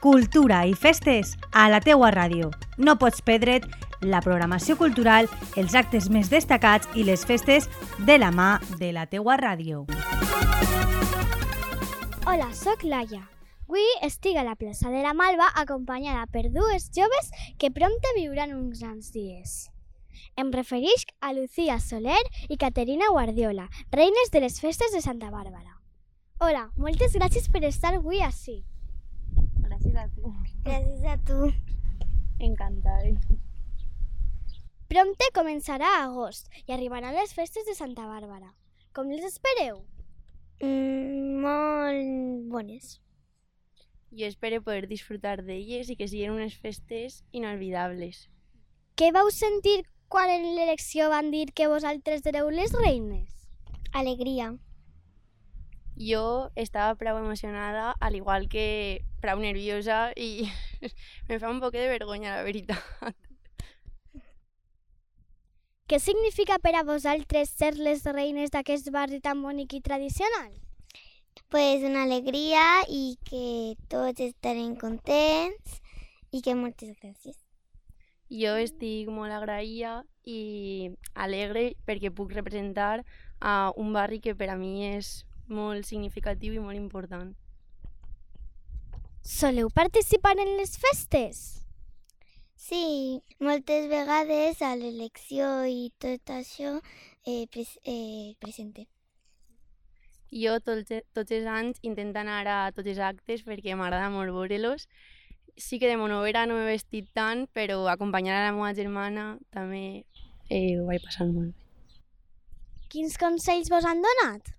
cultura i festes a la teua ràdio. No pots perdre't la programació cultural, els actes més destacats i les festes de la mà de la teua ràdio. Hola, sóc Laia. Avui estic a la plaça de la Malva acompanyada per dues joves que prompte viuran uns grans dies. Em refereix a Lucía Soler i Caterina Guardiola, reines de les festes de Santa Bàrbara. Hola, moltes gràcies per estar avui així. Gràcies a tu. Gràcies a tu. Encantada. Prompte començarà a agost i arribaran les festes de Santa Bàrbara. Com les espereu? Mm, molt bones. Jo espero poder disfrutar d'elles i que siguin unes festes inolvidables. Què vau sentir quan en l'elecció van dir que vosaltres éreu les reines? Alegria. Jo estava prou emocionada, al igual que prou nerviosa i me fa un poc de vergonya, la veritat. Què significa per a vosaltres ser les reines d'aquest barri tan bonic i tradicional? Pues una alegria i que tots estarem contents i que moltes gràcies. Jo estic molt agraïda i alegre perquè puc representar a un barri que per a mi és molt significatiu i molt important. Soleu participar en les festes? Sí, moltes vegades a l'elecció i tot això eh, pres eh, presente. Jo tots, tots els anys intento anar a tots els actes perquè m'agrada molt veure-los. Sí que de monovera no m'he vestit tant, però acompanyar a la meva germana també eh, ho vaig passar molt bé. Quins consells vos han donat?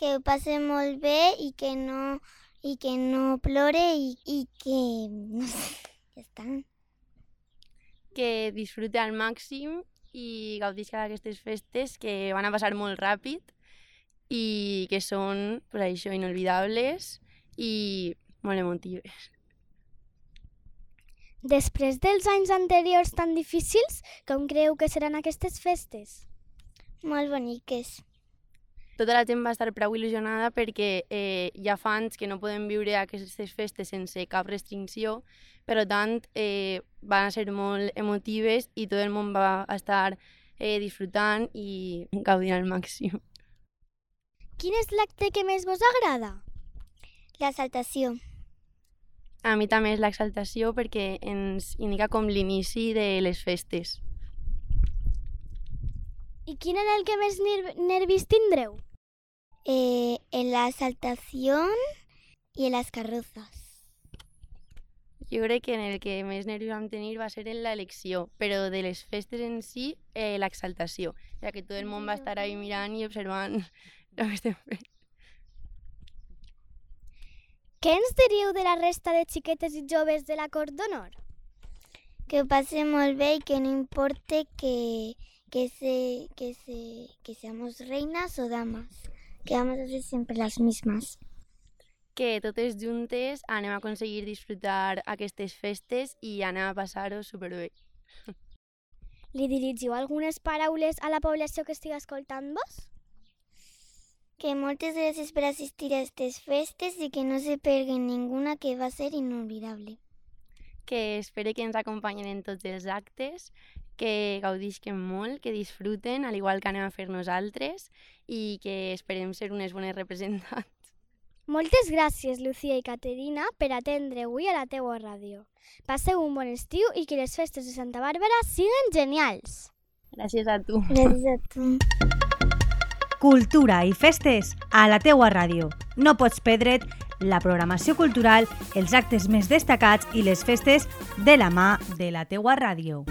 Que ho passe molt bé i que no, i que no plore i, i que... No sé, ja està. Que disfrute al màxim i gaudisca d'aquestes festes que van a passar molt ràpid i que són, pues això, inolvidables i molt emotives. Després dels anys anteriors tan difícils, com creu que seran aquestes festes? Molt boniques. Tota la gent va estar prou il·lusionada perquè eh, ja fa anys que no podem viure aquestes festes sense cap restricció, per tant eh, van ser molt emotives i tot el món va estar eh, disfrutant i gaudint al màxim. Quin és l'acte que més vos agrada? L'exaltació. A mi també és l'exaltació perquè ens indica com l'inici de les festes. I quin era el que més ner nervis tindreu? Eh, en la exaltación y en las carrozas. Jo crec que en el que més nervis vam tenir va ser en l'elecció, però de les festes en si, eh, l'exaltació, ja que tot el món va estar ahí mirant i observant el que estem fent. Què ens diríeu de la resta de xiquetes i joves de la Cort d'Honor? Que ho passe molt bé i que no importe que, que, se, que, se, que seamos reinas o damas, que vamos a ser siempre las mismas. Que totes juntes anem a aconseguir disfrutar aquestes festes i anem a passar-ho superbé. Li dirigiu algunes paraules a la població que estigui escoltant-vos? Que moltes gràcies per assistir a aquestes festes i que no se perguen ninguna que va ser inolvidable. Que espero que ens acompanyen en tots els actes, que gaudisquen molt, que disfruten, al igual que anem a fer nosaltres, i que esperem ser unes bones representants. Moltes gràcies, Lucía i Caterina, per atendre avui a la teua ràdio. Passeu un bon estiu i que les festes de Santa Bàrbara siguin genials. Gràcies a tu. Gràcies a tu. Cultura i festes a la teua ràdio. No pots perdre't la programació cultural, els actes més destacats i les festes de la mà de la teua ràdio.